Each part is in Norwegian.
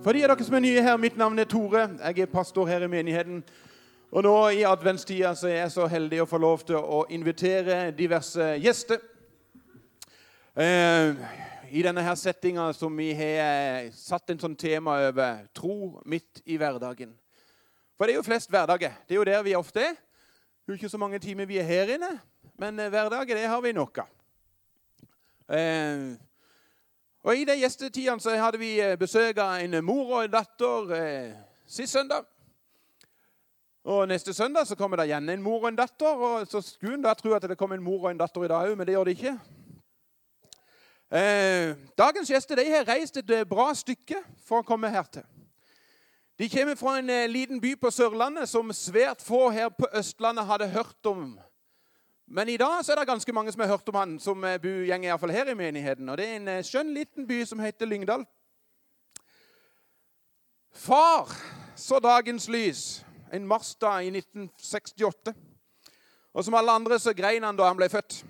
For de av dere som er nye her, mitt navn er Tore. Jeg er pastor her i menigheten. Og nå i adventstida så er jeg så heldig å få lov til å invitere diverse gjester. Eh, I denne her settinga som vi har satt en sånn tema over tro midt i hverdagen. For det er jo flest hverdager. Det er jo der vi ofte er. Det er ikke så mange timer vi er her inne, men eh, hverdager det har vi nok av. Eh, og I de gjestetidene så hadde vi eh, besøk av en mor og en datter eh, sist søndag. Og Neste søndag så kommer det igjen en mor og en datter. og Så skulle en da tro at det kom en mor og en datter i dag òg, men det gjør det ikke. Eh, dagens gjester de har reist et eh, bra stykke for å komme hertil. De kommer fra en eh, liten by på Sørlandet som svært få her på Østlandet hadde hørt om. Men i dag så er det ganske mange som har hørt om han, som eh, går iallfall her i menigheten. Og Det er en eh, skjønn liten by som heter Lyngdal. Far så dagens lys en marsdag i 1968. Og som alle andre så grein han da han ble født.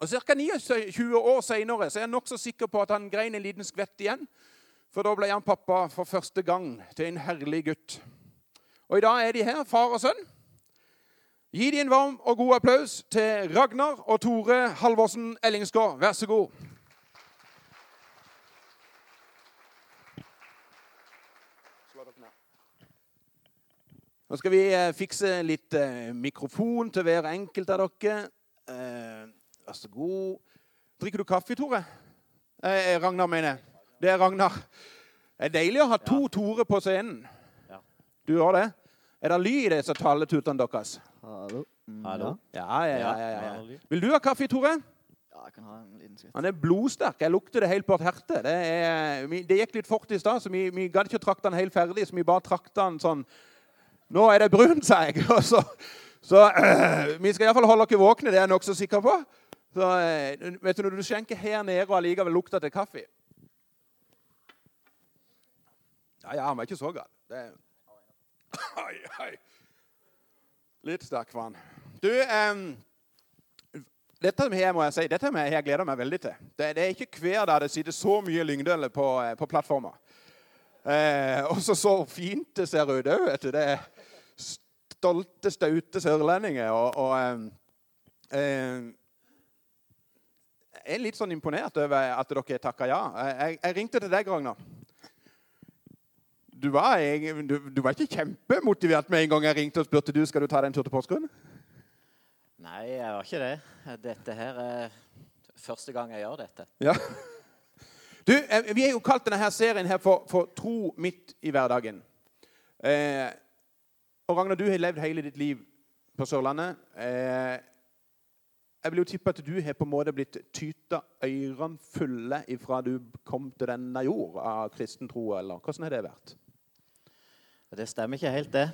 Og Ca. 29 år seinere er jeg nokså sikker på at han grein en liten skvett igjen. For da ble han pappa for første gang til en herlig gutt. Og i dag er de her, far og sønn. Gi de en varm og god applaus til Ragnar og Tore Halvorsen Ellingsgård. Vær så god. Nå skal vi eh, fikse litt eh, mikrofon til hver enkelt av dere. Eh, vær så god. Drikker du kaffe, Tore? Eh, Ragnar, mener jeg. Det er Ragnar. Det er deilig å ha to. Tore på scenen. Ja. Du gjør det? Er det lyd i disse taletutene deres? Hallo. Mm, Hallo? Ja, ja, ja, ja, ja. Vil du ha kaffe, Tore? Ja, jeg kan ha en liten skritt. Han er blodsterk. Jeg lukter det helt på et herte. Det, er, det gikk litt fort i stad, så vi, vi gadd ikke å trakte den helt ferdig. Så vi bare trakte den sånn nå er det brun, sa jeg. Så, så øh, vi skal iallfall holde dere våkne, det er jeg nokså sikker på. Så, øh, vet du, Når du skjenker her nede og allikevel lukter til kaffe Ja, ja, han var ikke så gal. Det... Oi, oi. Litt sterk vann. Du um, dette her må jeg si, dette her jeg gleder meg veldig til. Det, det er ikke hver dag det sitter så mye lyngdøler på, øh, på plattforma. Eh, og så fint det ser ut òg. Det er stolte, staute sørlendinger. Og, og eh, jeg er litt sånn imponert over at dere takka ja. Jeg, jeg, ringte til deg, Ragnar. Du var, du, du var, ikke kjempemotivert med en gang jeg ringte og spurte du, skal du ta deg en tur til Porsgrunn? Nei, jeg var ikke det. Dette her er første gang jeg gjør dette. Ja. Du, eh, Vi har jo kalt denne her serien her for, for 'Tro midt i hverdagen'. Eh, og Ragnar, du har levd hele ditt liv på Sørlandet. Eh, jeg vil jo tippe at du har på en måte blitt tyta ørene fulle ifra du kom til denne jord av kristen tro, eller hvordan har det vært? Det stemmer ikke helt, det.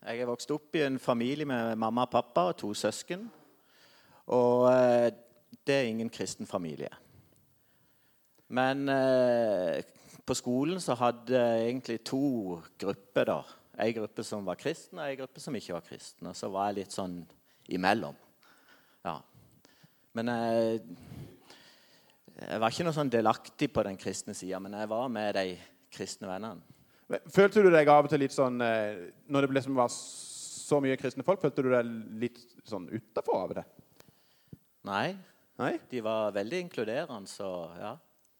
Jeg er vokst opp i en familie med mamma og pappa og to søsken. Og eh, det er ingen kristen familie. Men eh, på skolen så hadde jeg egentlig to grupper. da. Ei gruppe som var kristen, og ei gruppe som ikke var kristen. Og så var jeg litt sånn imellom. Ja. Men jeg, jeg var ikke noe sånn delaktig på den kristne sida, men jeg var med de kristne vennene. Følte du deg av og til litt sånn eh, Når det liksom var så mye kristne folk, følte du deg litt sånn utafor av det? Nei. Nei. De var veldig inkluderende, så ja.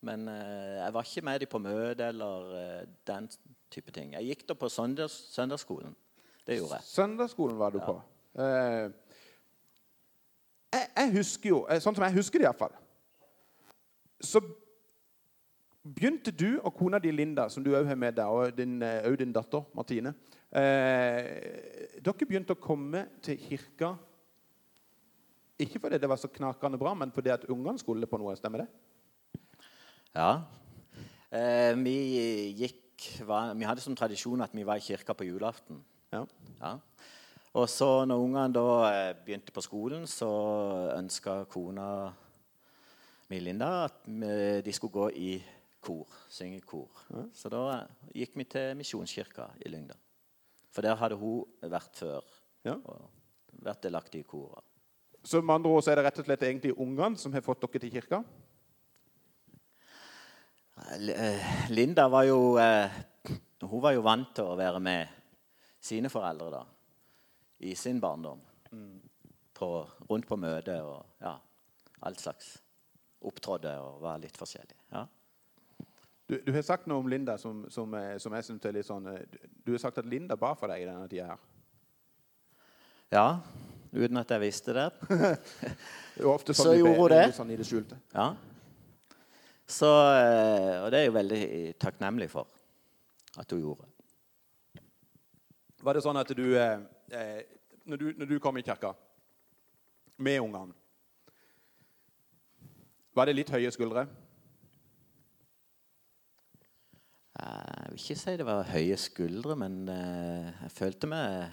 Men eh, jeg var ikke med dem på møte eller eh, den type ting. Jeg gikk da på søndags, søndagsskolen. Det gjorde jeg. Søndagsskolen var du ja. på. Eh, jeg, jeg, husker jo, sånn som jeg husker det iallfall Så begynte du og kona di Linda, som du òg har med deg, og din, uh, din datter Martine eh, Dere begynte å komme til kirka ikke fordi det var så knakende bra, men fordi at ungene skulle på noe. Stemmer det? Ja. vi gikk var, vi hadde som tradisjon at vi var i kirka på julaften. Ja. Ja. Og så når ungene da eh, begynte på skolen, så ønska kona mi Linda at de skulle gå i kor. Synge kor. Ja. Så da gikk vi til Misjonskirka i Lyngdal. For der hadde hun vært før. og vært delaktig i koret. Så med andre ord så er det rett og slett egentlig ungene som har fått dere til kirka? Eh, Linda var jo eh, Hun var jo vant til å være med sine foreldre da, i sin barndom. På, rundt på møte og ja, alt slags. Opptrådde og var litt forskjellig. Ja. Du, du har sagt noe om Linda som, som, eh, som jeg synes er litt sånn eh, du- har sagt at Linda ba for deg i denne tida her. ja, uten at jeg visste det. Det sånn Så de gjorde hun det? Sånn i det. Ja. Så, eh, og det er jeg veldig takknemlig for at hun gjorde. Var det sånn at du, eh, når du Når du kom i kirka med ungene Var det litt høye skuldre? Eh, Jeg vil ikke si det var høye skuldre, men eh, jeg følte meg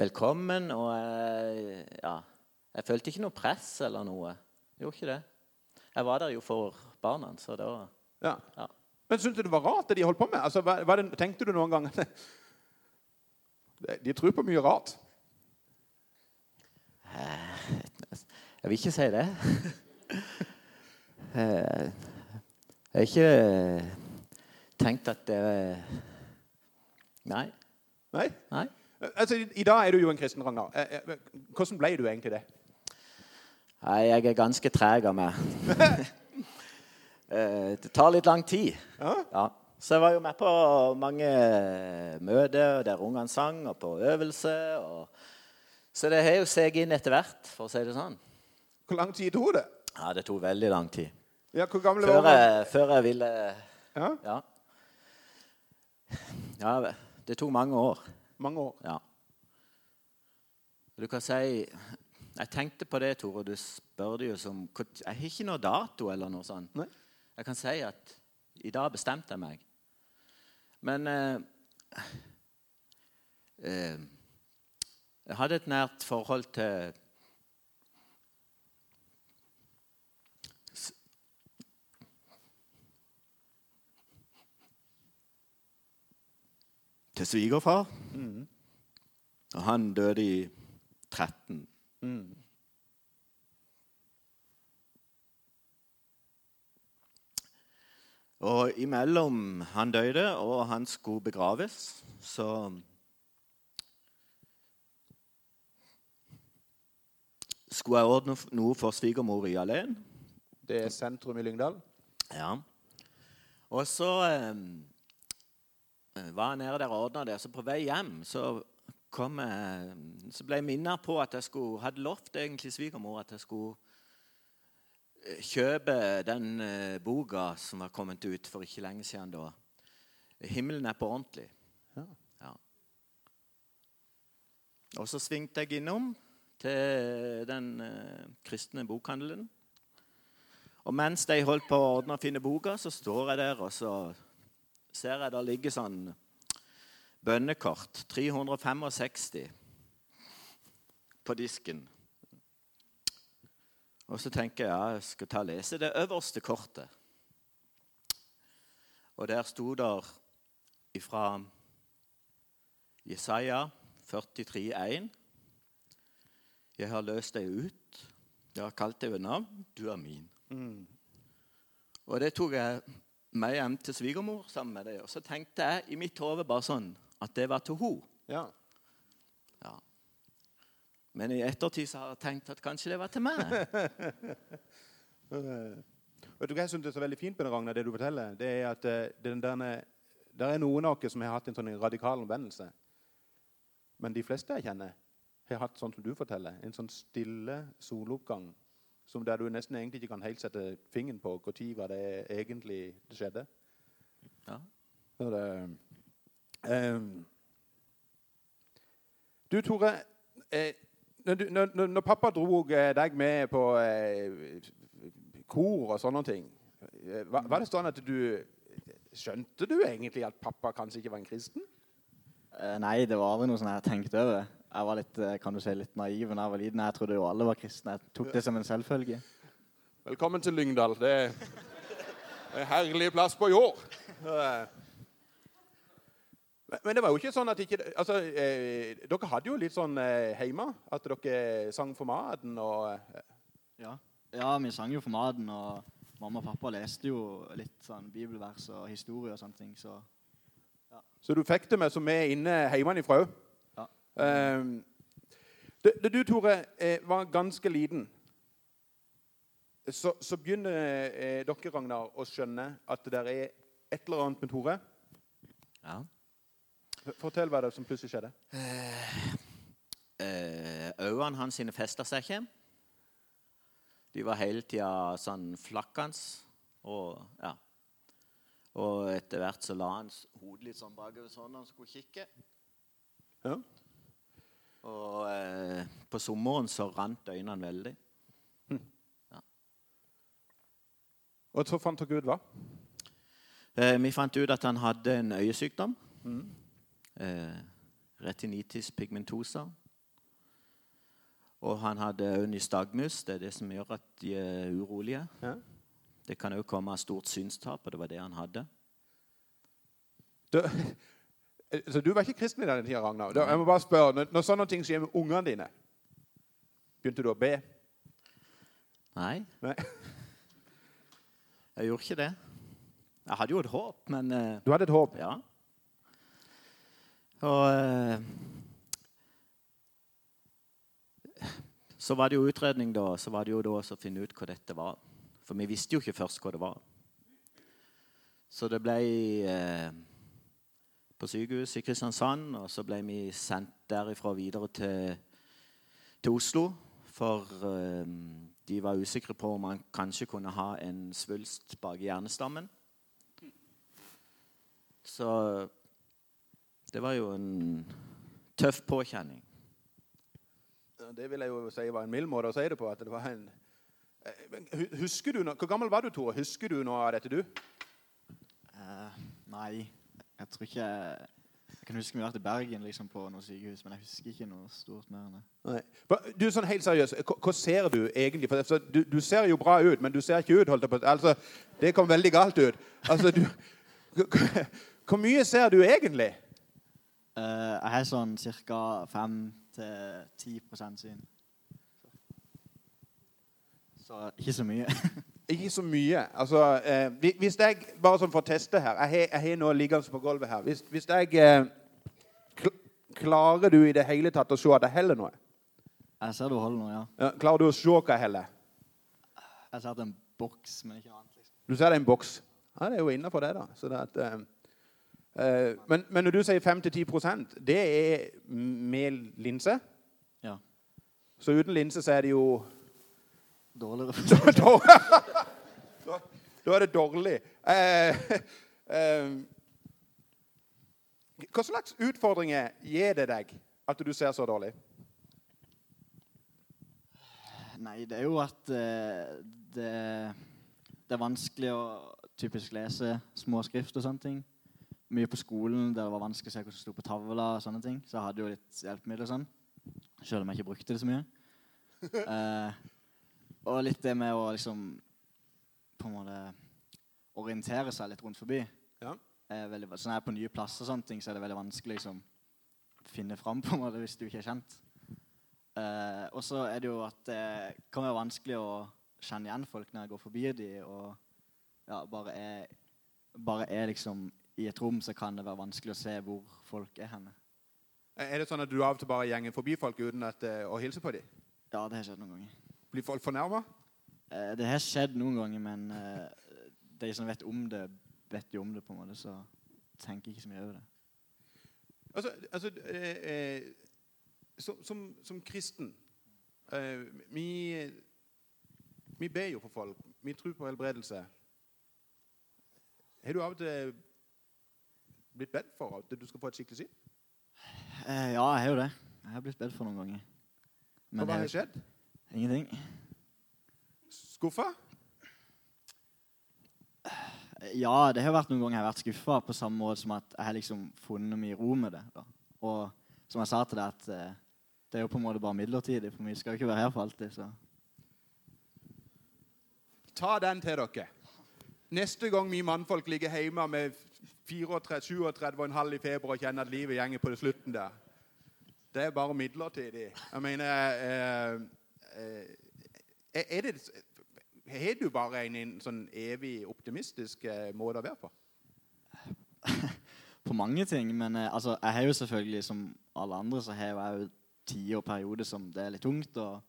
velkommen. Og eh, ja, jeg følte ikke noe press eller noe. Jeg gjorde ikke det. Jeg var der jo for barna, så da Ja. Ja. Men syntes du det var rart, det de holdt på med? Altså, hva, hva det, tenkte du noen gang De tror på mye rart. Jeg vil ikke si det. Eh, Jeg er ikke tenkt at det Nei. Nei? Nei. Altså, i, I dag er du jo en kristen, Ragnar. Eh, eh, Hvordan ble du egentlig det? Nei, jeg er ganske treg av meg. Eh, det tar litt lang tid. Ja? Ja. Så jeg var jo med på mange møter der ungene sang, og på øvelse. Og... Så det har jo seg inn etter hvert, for å si det sånn. Hvor lang tid tok det? Ja, det tok veldig lang tid. Ja, hvor gammel Før var du? før jeg ville Ja, Ja. Det tok mange år. mange år. Ja. Du kan si Jeg tenkte på det, Tore. Du spør det jo som Jeg har ikke noe dato eller noe sånt. Nei. Jeg kan si at i dag bestemte jeg meg. Men eh, eh, Jeg hadde et nært forhold til Til svigerfar. Og han døde i 13. Mm. Og imellom han døde og han skulle begraves, så Skulle jeg ordne noe for svigermor i alene? Det er sentrum i Lyngdal. Ja. Og så eh, var nede der og ordna det. Så på vei hjem så, kom jeg, så ble jeg minnet på at jeg skulle, hadde lovt egentlig svigermor at jeg skulle eh, kjøpe den eh, boka som var kommet ut for ikke lenge siden da. 'Himmelen er på ordentlig'. Ja. Ja. Og så svingte jeg innom til den eh, kristne bokhandelen. Og mens de holdt på å ordne og finne boka, så står jeg der, og så ser jeg der ligger sånn bønnekort. 365 på disken. Og så tenker jeg ja, jeg skal ta og lese det øverste kortet. Og der sto der ifra Jesaja 43,1. Jeg har løst deg ut. Jeg har kalt deg ved navn. Du er min. Og det tok jeg med hjem til svigermor sammen med deg, Og så tenkte jeg i mitt hode bare sånn at det var til henne. Ja. Ja. Men i ettertid så har jeg tenkt at kanskje det var til meg. Vet du hva jeg synes er så veldig fint med det, Ragnar, det du forteller? Det er at det den derne, der er noen av oss som har hatt en sånn radikal omvendelse. Men de fleste jeg kjenner, har hatt sånn som du forteller. En sånn stille soloppgang som der du nesten egentlig ikke kan helt sette fingeren på når var det egentlig det skjedde. Ja. Så det, um, du, Tore. Eh, når, når, når- når pappa dro eh, deg med på eh, kor og sånne ting, eh, var, var det sånn at du Skjønte du egentlig at pappa kanskje ikke var en kristen? Eh, Nei, det var aldri noe sånn jeg tenkte over. Jeg var litt, eh, kan du si, litt naiv da jeg var liten. Jeg trodde jo alle var kristne. Jeg tok det som en selvfølge. Velkommen til Lyngdal. Det er en herlig plass på jord. Men det var jo ikke sånn at ikke altså, eh, Dere hadde jo litt sånn eh, hjemme at dere sang for maten og eh, Ja. ja, vi sang jo for maten, og mamma og pappa leste jo litt sånn bibelvers og historie og sånne ting. Så Så du fikk det med som er inne hjemmefra òg? Um, da du, Tore, eh, var ganske liten, så, så begynner eh, dere, Ragnar, å skjønne at det der er et eller annet med Tore. Ja. Fortell hva det som plutselig skjedde. Eh, Øynene hans sine festa seg ikke. De var hele tida sånn flakkende. Og ja. Og etter hvert så la han hodet litt sånn bakover sånn han skulle kikke. Ja. Og eh, på sommeren så rant øynene veldig. Og så fant dere ut hva? Eh, vi fant ut at han hadde en øyesykdom. Eh, retinitis pigmentosa. Og han hadde òg nystagmus. Det er det som gjør at de er urolige. Ja. Det kan òg komme av stort synstap, og det var det han hadde. Du, så du var ikke kristen i denne tida, Ragnar? Da, jeg må bare spørre, når, når sånne ting skjer med ungene dine, begynte du å be? Nei, Nei. jeg gjorde ikke det. Jeg hadde jo et håp, men eh, Du hadde et håp? ja. Og eh, Så var det jo utredning, da. Så var det jo da å finne ut hva dette var. For vi visste jo ikke først hva det var. Så det ble eh, på sykehus i Kristiansand, og så ble vi sendt derifra videre til, til Oslo. For eh, de var usikre på om man kanskje kunne ha en svulst bak hjernestammen. Så det var jo en tøff påkjenning. Det vil jeg jo si var en mild måte å si det på. at det var en... Eh, Husker du, Hvor gammel var du, Tore? Husker du noe av dette, du? Uh, nei, jeg tror ikke jeg, jeg kan huske vi har vært i Bergen liksom, på noe sykehus, men jeg husker ikke noe stort mer enn det. Nei. Du, sånn helt seriøst, hva, ser du egentlig? For, for du, du ser jo bra ut, men du ser ikke ut. holdt jeg på. Altså, Det kom veldig galt ut. Altså, du, Hvor mye ser du egentlig? Uh, jeg har sånn ca. 5-10% syn. Så ikke så mye. Ikke så mye. Altså, eh, hvis jeg, Bare sånn for å teste her Jeg har- noe liggende på gulvet her. Hvis, hvis jeg eh, kl Klarer du i det hele tatt å se at jeg heller noe? jeg ser du holder noe, ja. Ja, klarer du å se hva jeg heller? Jeg ser at det er en boks, men ikke annet. liksom. Du ser det er en boks. Ja, det er jo innafor det, da. Så det at, eh, eh, men, men når du sier 5-10% det er med linse. Ja. Så uten linse så er det jo Dårligere. da, er det dårlig. Eh, eh, hva slags utfordringer gir det deg at du ser så dårlig? Nei, det er jo at eh, det, det er vanskelig å typisk lese små skrift og sånne ting. Mye på skolen der det var vanskelig å se hva som sto på tavla. og sånne ting. Så jeg hadde jo litt hjelpemidler og sånn. Selv om jeg ikke brukte det så mye. Eh, og litt det med å liksom på en måte orientere seg litt rundt forbi. Ja. Er veldig, så når jeg er på nye plasser, og sånne ting, så er det veldig vanskelig liksom finne fram på en måte hvis du ikke er kjent. Eh, og så er det jo at det kan være vanskelig å kjenne igjen folk når jeg går forbi dem. Og ja, bare er, bare er liksom i et rom, så kan det være vanskelig å se hvor folk er henne. Er det sånn at du av og til bare gjenger forbi folk uten at, eh, å hilse på dem? Ja, det har skjedd noen ganger. Blir folk fornærma? Eh, det har skjedd noen ganger, men eh, de som vet om det, vet jo om det, på en måte, så tenker jeg ikke så mye over det. Altså, altså eh, som, som, som kristen eh, vi, vi ber jo for folk. Vi tror på helbredelse. Har du av og til blitt bedt for at du skal få et skikkelig syn? Eh, ja, jeg har jo det. Jeg har blitt bedt for noen ganger. Men hva har skjedd? ingenting. Skuffa? Ja, det har vært noen ganger jeg har vært skuffa, på samme måte som at jeg har liksom funnet mye ro med det. Da. Og som jeg sa til deg, at eh, det er jo på en måte bare midlertidig, for vi skal jo ikke være her for alltid. så... Ta den til dere. Neste gang vi mannfolk ligger hjemme med 37,5 i feber og kjenner at livet gjenger på det slutten der, det er bare midlertidig. Jeg mener eh, eh, Er det har du bare en, sånn evig optimistisk eh, måte å være på? På mange ting, men eh, altså, jeg har jo selvfølgelig, som alle andre, så har jeg jo tider og perioder som det er litt tungt, og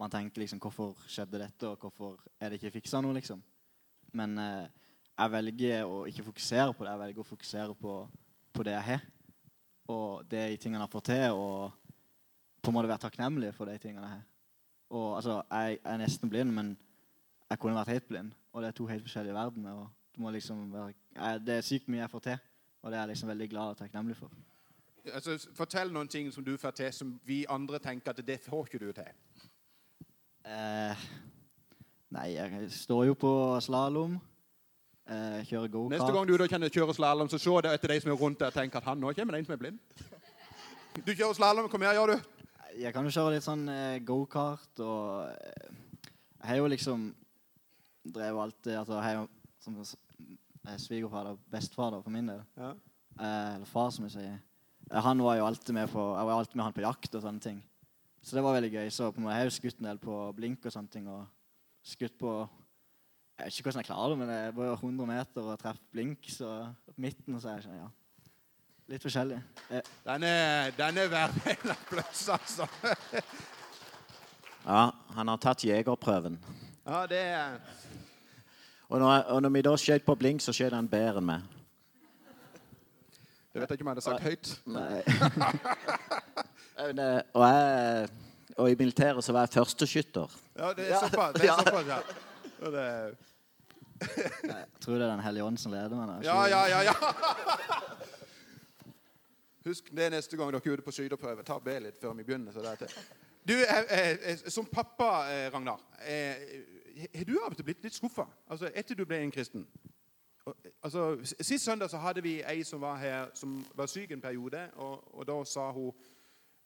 man tenker liksom, hvorfor skjedde dette, og hvorfor er det ikke fiksa noe, liksom. Men eh, jeg velger å ikke fokusere på det, jeg velger å fokusere på, på det jeg har, og de tingene jeg har fått til, og på en måte være takknemlig for de tingene jeg har. Og altså, jeg, jeg er nesten blind, men jeg kunne vært helt blind, og det er to helt forskjellige verdener, og du må liksom være, det er sykt mye jeg får til, og det er jeg liksom veldig glad og takknemlig for. Altså, fortell noen ting som du får til, som vi andre tenker at det får ikke du til. Eh, nei, jeg står jo på slalom. Eh, kjører gokart. Neste gang du da kjører kjøre slalåm, så se det etter de som er rundt der og tenker at han nå kommer det en som er blind. Du kjører slalåm. Hva mer gjør du? Jeg kan jo kjøre litt sånn eh, gokart og eh, Jeg har jo liksom drevet alltid Altså, jeg har jo som eh, svigerfar og bestefar da, for min del. Ja. Eh, eller far, som jeg sier. Eh, han var jo alltid med på Jeg var alltid med han på jakt og sånne ting. Så det var veldig gøy. Så på jeg har jo skutt en del på blink og sånne ting. Og skutt på Jeg vet ikke hvordan jeg klarer det, men det var jo 100 meter og treffer blink, så på midten så er jeg sånn, ja. Litt forskjellig. Eh, Den er, den er verdt en applaus, altså. Ja, han har tatt jegerprøven. Ja, det er Og når, og når vi da skjøt på blink, så skjøt han bedre enn meg. Det vet jeg ikke om jeg hadde sagt høyt. Nei. Og, jeg, og i militæret så var jeg førsteskytter. Ja, det er såpass. Det er såpass, ja. Og det, jeg tror det er Den hellige ånd som leder meg. ja, ja, ja, ja. Husk det neste gang dere er ute på skyteprøve. Ta B litt før vi begynner. Så det er til. Du, eh, eh, Som pappa, eh, Ragnar, eh, har du av og til blitt litt skuffa altså, etter du ble en kristen? Altså, Sist søndag så hadde vi ei som var her, som var syk en periode. Og, og da sa hun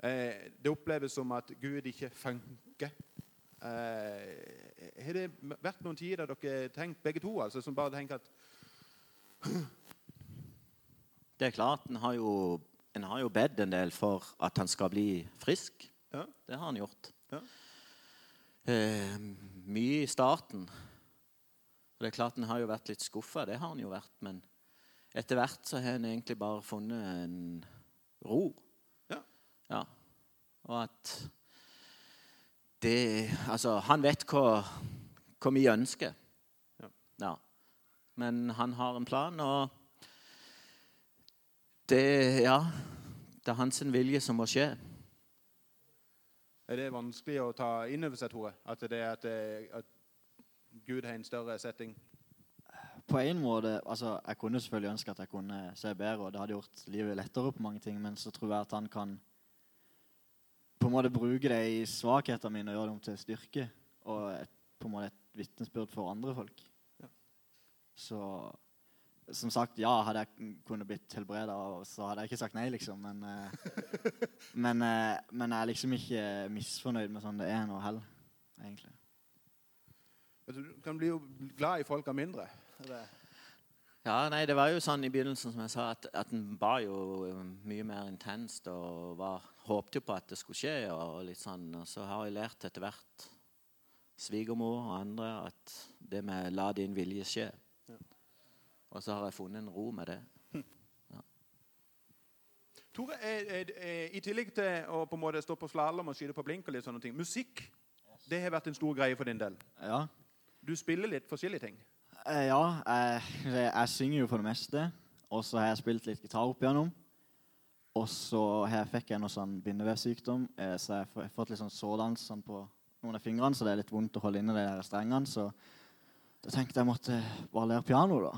eh, det oppleves som at Gud ikke funker. Eh, har det vært noen tider dere har tenkt begge to, altså, som bare tenker at Det er klart, en har jo, en har jo bedt en del for at han skal bli frisk. Ja. Det har han gjort. Ja. Eh, mye i starten. Og det er klart, En har jo vært litt skuffa, det har en jo vært. Men etter hvert så har en egentlig bare funnet en ro. Ja. Ja. Og at det Altså, han vet hva, hva vi ønsker. Ja. ja. Men han har en plan, og det Ja. Det er hans vilje som må skje. Er det vanskelig å ta inn over seg, Tore? At, det er at, det- at Gud har en større setting? På en måte, altså Jeg kunne selvfølgelig ønske at jeg kunne se bedre, og det hadde gjort livet lettere på mange ting, men så tror jeg at han kan på en måte bruke det i svakhetene mine og gjøre dem til styrke. Og et, på en måte et vitnesbyrd for andre folk. Ja. Så som sagt, ja, hadde jeg kunnet blitt helbreda, så hadde jeg ikke sagt nei, liksom. Men, eh, men, eh, men jeg er liksom ikke misfornøyd med sånn det er nå heller, egentlig. Du kan bli jo glad i folk av mindre. Eller? Ja, nei, det var jo sånn i begynnelsen som jeg sa, at, at en ba jo eh, mye mer intenst og var, håpte jo på at det skulle skje. Og litt sånn, og så har jeg lært etter hvert, svigermor og andre, at det med 'la din vilje skje'. Og så har jeg funnet en ro med det. Tore, er, er, er, i tillegg til å på en måte stå på slalåm og skyte på blink og litt sånne ting, musikk det har vært en stor greie for din del. Ja. Du spiller litt forskjellige ting. Eh, ja, jeg, jeg, synger jo for det meste. Og så har jeg spilt litt gitar opp igjennom. Og så her fikk jeg noe sånn bindevevsykdom, eh, så jeg har fått- litt sånn sårdans sånn på noen av fingrene, så det er litt vondt å holde inne de der strengene. Så da tenkte jeg måtte bare lære piano, da.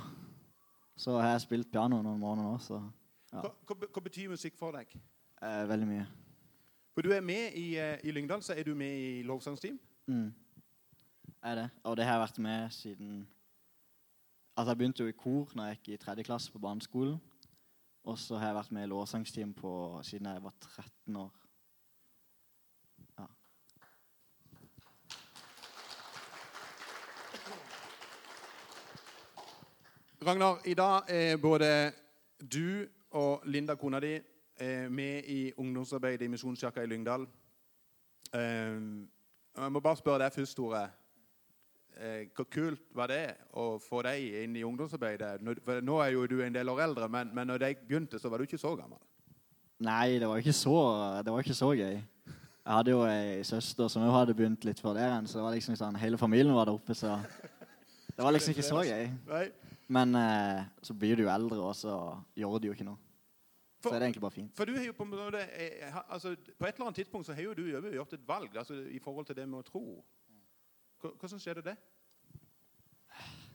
Så har jeg spilt piano noen måneder nå, så Ja. Hva, hva, hva betyr musikk for deg? eh, veldig mye. For du er med i, eh, i Lyngdal, så er du med i lovsangsteam. Mm. Er det. Og det har jeg vært med siden Altså, jeg begynte jo i kor når jeg gikk i tredje klasse på barneskolen. Og så har jeg vært med i lovsangsteam siden jeg var 13 år. Ragnar, i dag er både du og Linda, kona di, eh, med i ungdomsarbeidet i Misjonskirka i Lyngdal. Eh, Jeg må bare spørre deg først, Tore. eh, hvor kult var det å få deg inn i ungdomsarbeidet? For nå er jo du en del år eldre, men, men når de begynte, så var du ikke så gammel. Nei, det var ikke så, det var ikke så gøy. Jeg hadde jo ei søster som jo hadde begynt litt før der, så det var liksom sånn, hele familien var der oppe, så det var liksom ikke så gøy. Nei. Men eh, så blir du jo eldre, og så gjør det jo ikke noe. Så er det egentlig bare fint. For du har jo på, eh, ha- altså, på et eller annet tidspunkt så har jo du gjort et valg altså, i forhold til det med å tro. Hvordan skjedde det?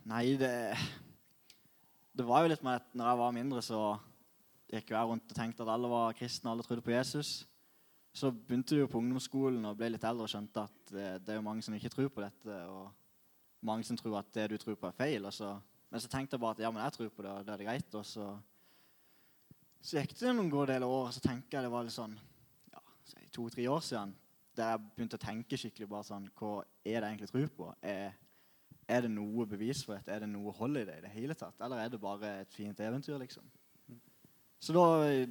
Nei, det Det var jo litt med at når jeg var mindre, så gikk jeg rundt og tenkte at alle var kristne, alle trodde på Jesus. Så begynte du jo på ungdomsskolen og ble litt eldre og skjønte at det, det er jo mange som ikke tror på dette, og mange som tror at det du tror på, er feil. Og så, men så tenkte jeg bare at ja, men jeg tror på det, og det er greit. Og så, så gikk det noen gode deler år, og så tenker jeg det var litt sånn ja, så to-tre år siden der jeg begynte å tenke skikkelig bare sånn Hva er det jeg egentlig tror på? Er, er det noe bevis for dette? Er det noe hold i det i det hele tatt? Eller er det bare et fint eventyr, liksom? Så da, eh,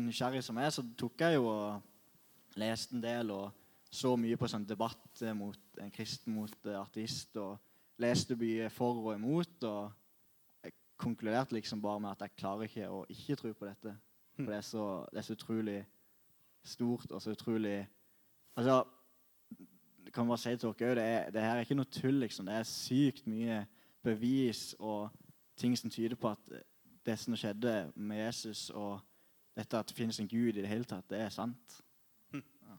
nysgjerrig som jeg er, så tok jeg jo og leste en del og så mye på sånn debatt mot en kristen mot ateist, og leste mye for og imot, og jeg konkluderte liksom bare med at jeg klarer ikke å ikke tro på dette. For det er så, det er så utrolig stort og så utrolig Altså det kan bare si til dere det, er, det her er ikke noe tull, liksom. Det er sykt mye bevis og ting som tyder på at det som skjedde med Jesus, og dette at det finnes en Gud i det hele tatt, det er sant. Ja.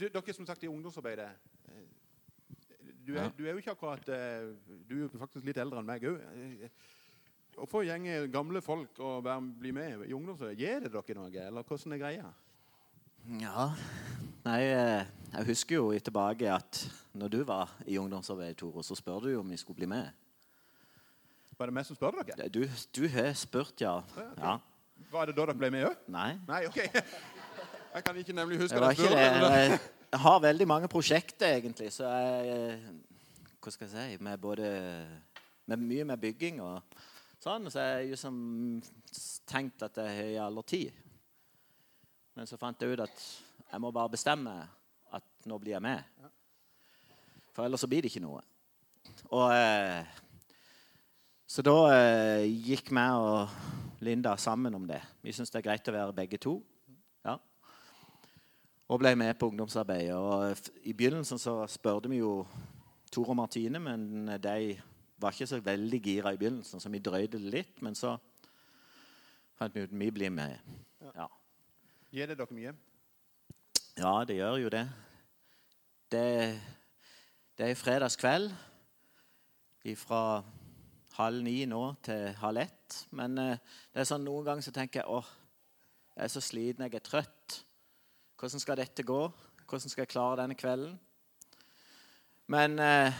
Dere som sagt i ungdomsarbeidet du er, du er jo ikke akkurat eh, Du er jo faktisk litt eldre enn meg òg. Hvorfor få gamle folk og bli med i ungdomsarbeidet, gir det dere noe? Eller hvordan er greia? Ja Nei, eh, jeg husker jo tilbake at når du var i ungdomsarbeid, Tore, så spør du jo om vi skulle bli med. Var det meg som spør dere? Du, du har spurt, ja. ja. Var det da dere ble med òg? Nei. Nei, OK. Jeg kan ikke nemlig huske Det var det ikke det. Jeg, har veldig mange prosjekter, egentlig, så jeg eh, Hva skal jeg si Med både med mye med bygging og sånn, så jeg jo tenkt at jeg har i aller tid. Men så fant jeg ut at jeg må bare bestemme at nå blir jeg med. For ellers så blir det ikke noe. Og eh, Så da eh, gikk vi og Linda sammen om det. Vi syns det er greit å være begge to. Og ble med på ungdomsarbeidet. Og I begynnelsen så spurte vi jo Tor og Martine, men de var ikke så veldig gira i begynnelsen, så vi drøyde det litt. Men så fant vi ut vi blir med. Ja. Gir det dere mye? ja, det gjør jo det. Det, det er fredagskveld fra halv ni nå til halv ett. Men eh, det er sånn noen ganger så tenker jeg åh, jeg er så sliten, jeg er trøtt. Hvordan skal dette gå? Hvordan skal jeg klare denne kvelden? Men eh,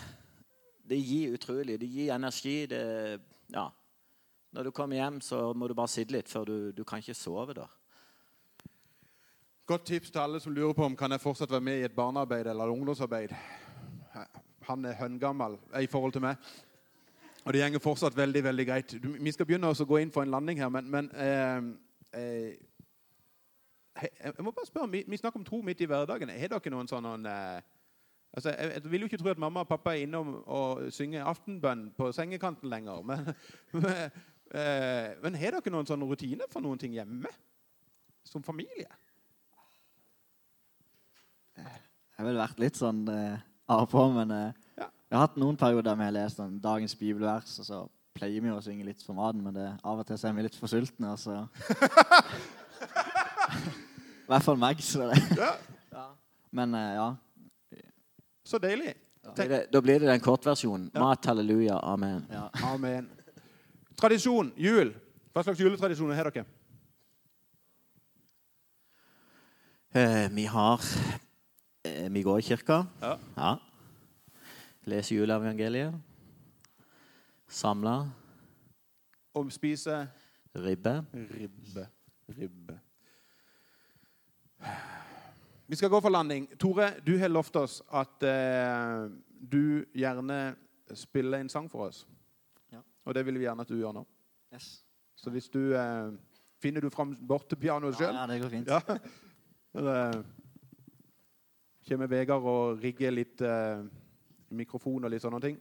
det gir utrolig. Det gir energi. Det, ja. Når du kommer hjem, så må du bare sitte litt, for du, du kan ikke sove da. Godt tips til alle som lurer på om kan jeg fortsatt være med i et barnearbeid eller et ungdomsarbeid. Han er høngammal eh, i forhold til meg. Og det gjenger fortsatt veldig veldig greit. Vi skal begynne å gå inn for en landing her, men, men eh, eh, Jeg må bare spørre, vi, vi snakker om tro midt i hverdagen. Har dere noen sånn noen, eh, altså, jeg, jeg vil jo ikke tro at mamma og pappa er innom og synger aftenbønn på sengekanten lenger. Men, men, eh, men har dere noen sånne rutiner for noen ting hjemme? Som familie? Jeg ville vært litt sånn eh, av og på, men eh, Ja. jeg har hatt noen perioder med å lese sånn, dagens bibelvers, og så pleier vi å synge litt for maten, men det, av og til så er vi litt for sultne, og så I hvert fall meg, så det. Ja, Men eh, ja. Så deilig. Da blir det, da blir det den kortversjonen. Ja. Mat, halleluja, amen. ja. Amen. Tradisjon, jul. Hva slags juletradisjoner har dere? Eh, vi har eh, Vi går i kirka. Ja. Leser juleevangeliet. Samla. Og spiser Ribbe. ribbe. Ribbe. Vi skal gå for landing. Tore, du har lovt oss at eh, du gjerne spiller en sang for oss. Ja. Og det vil vi gjerne at du gjør nå. Yes. Så hvis du eh, Finner du fram bort til pianoet Ja, sjøl? ja, det går fint. Ja. Eller kommer Vegard og rigger litt eh, mikrofon og litt sånne ting.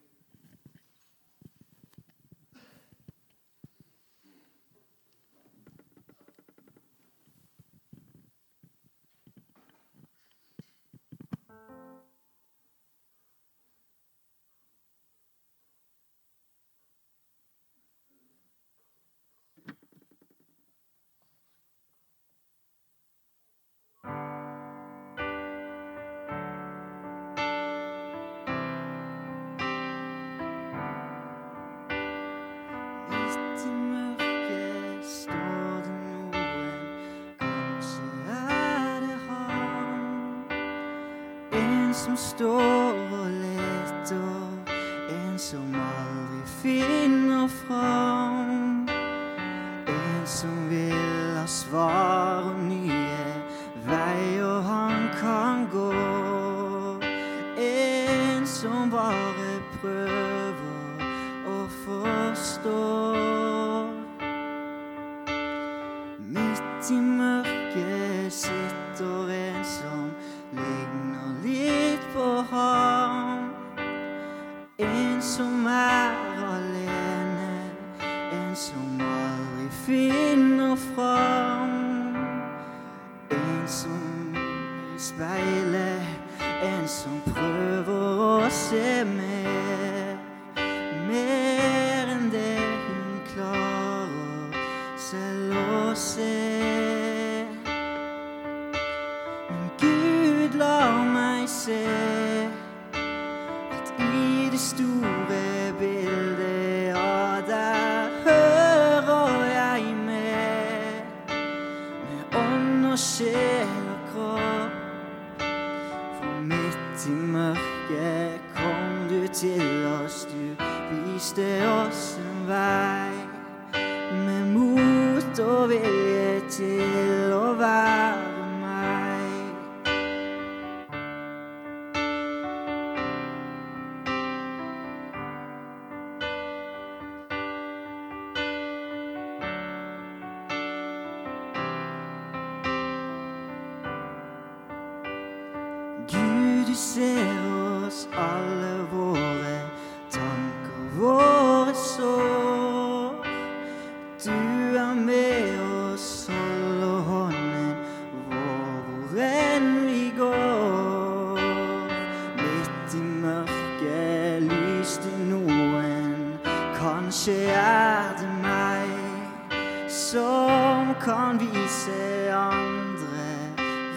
Sjel og kropp. For midt i mørket kom du til oss, du viste oss en vei. Med mot og vilje til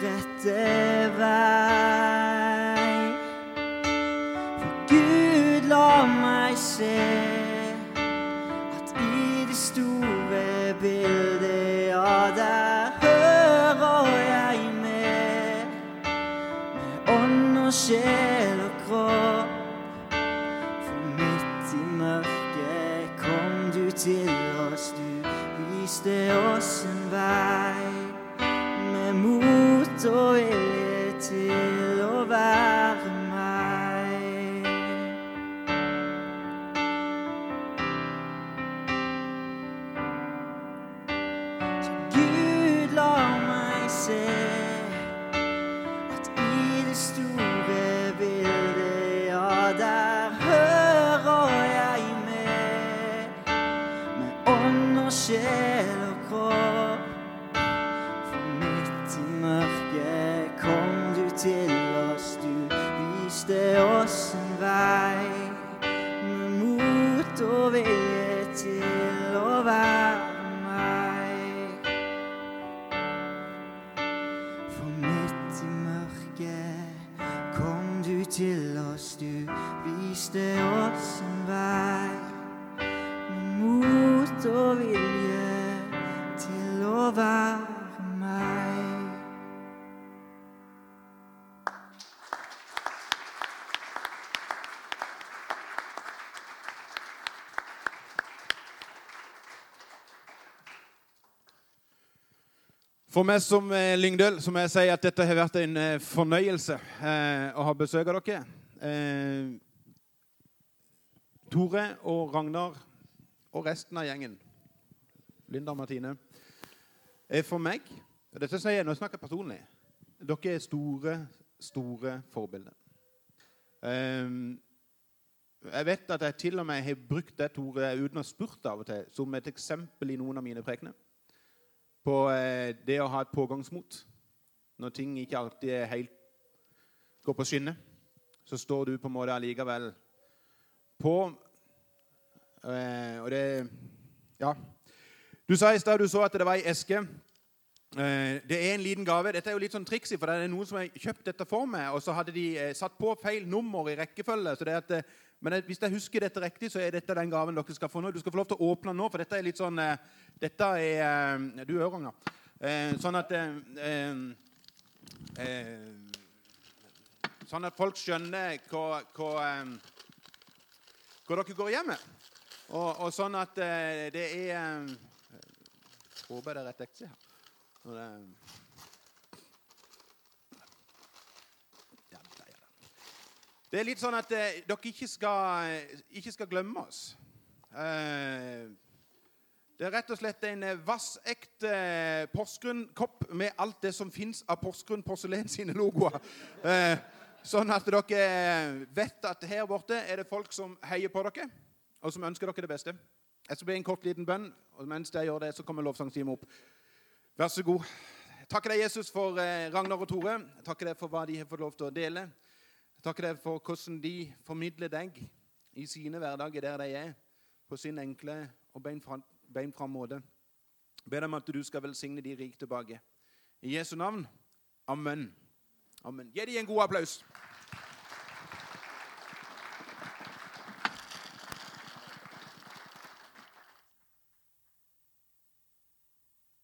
rette vei. For Gud, la meg se at i det store For meg som eh, Lyngdøl så må jeg si at dette har vært en eh, fornøyelse eh, å ha besøk av dere. Eh, Tore og Ragnar og resten av gjengen, Linda og Martine, er for meg og Dette sier jeg, nå snakker personlig. Dere er store, store forbilder. Eh, Jeg vet at jeg til og med har brukt det Tore, uten å ha spurt av og til, som et eksempel i noen av mine prekener. På eh, det å ha et pågangsmot. Når ting ikke alltid er helt går på skinner, så står du på en måte allikevel på. Eh, og det Ja. Du sa i stad du så at det var ei eske. Eh, det er en liten gave. Dette er jo litt sånn triksig, for det er noen som har kjøpt dette for meg, og så hadde de satt på feil nummer i rekkefølge. så det at, eh, men hvis jeg husker dette riktig, så er dette den gaven dere skal få nå. Du skal få lov til å åpne den nå, for dette er litt sånn Dette er Du òg, Ragnar. Sånn at Sånn at folk skjønner hva, hva dere går hjem med. Og, og sånn at det er Håper det er rett ekse her. Og det, ja, det, er det. Det er litt sånn at eh, dere ikke skal, ikke skal glemme oss. Eh, det er rett og slett en eh, vassekte eh, Porsgrunn-kopp med alt det som fins av Porsgrunn porselen sine logoer. Eh, sånn at dere vet at her borte er det folk som heier på dere, og som ønsker dere det beste. Jeg skal be en kort liten bønn, og mens jeg gjør det, så kommer lovsangstimen opp. Vær så god. Takker deg, Jesus, for eh, Ragnar og Tore. Takker deg for hva de har fått lov til å dele. Takker deg for hvordan de formidler deg i sine hverdager der de er, på sin enkle og beinfram måte. Ber deg at du skal velsigne de rike tilbake. I Jesu navn. Amen. Amen. Gi dem en god applaus.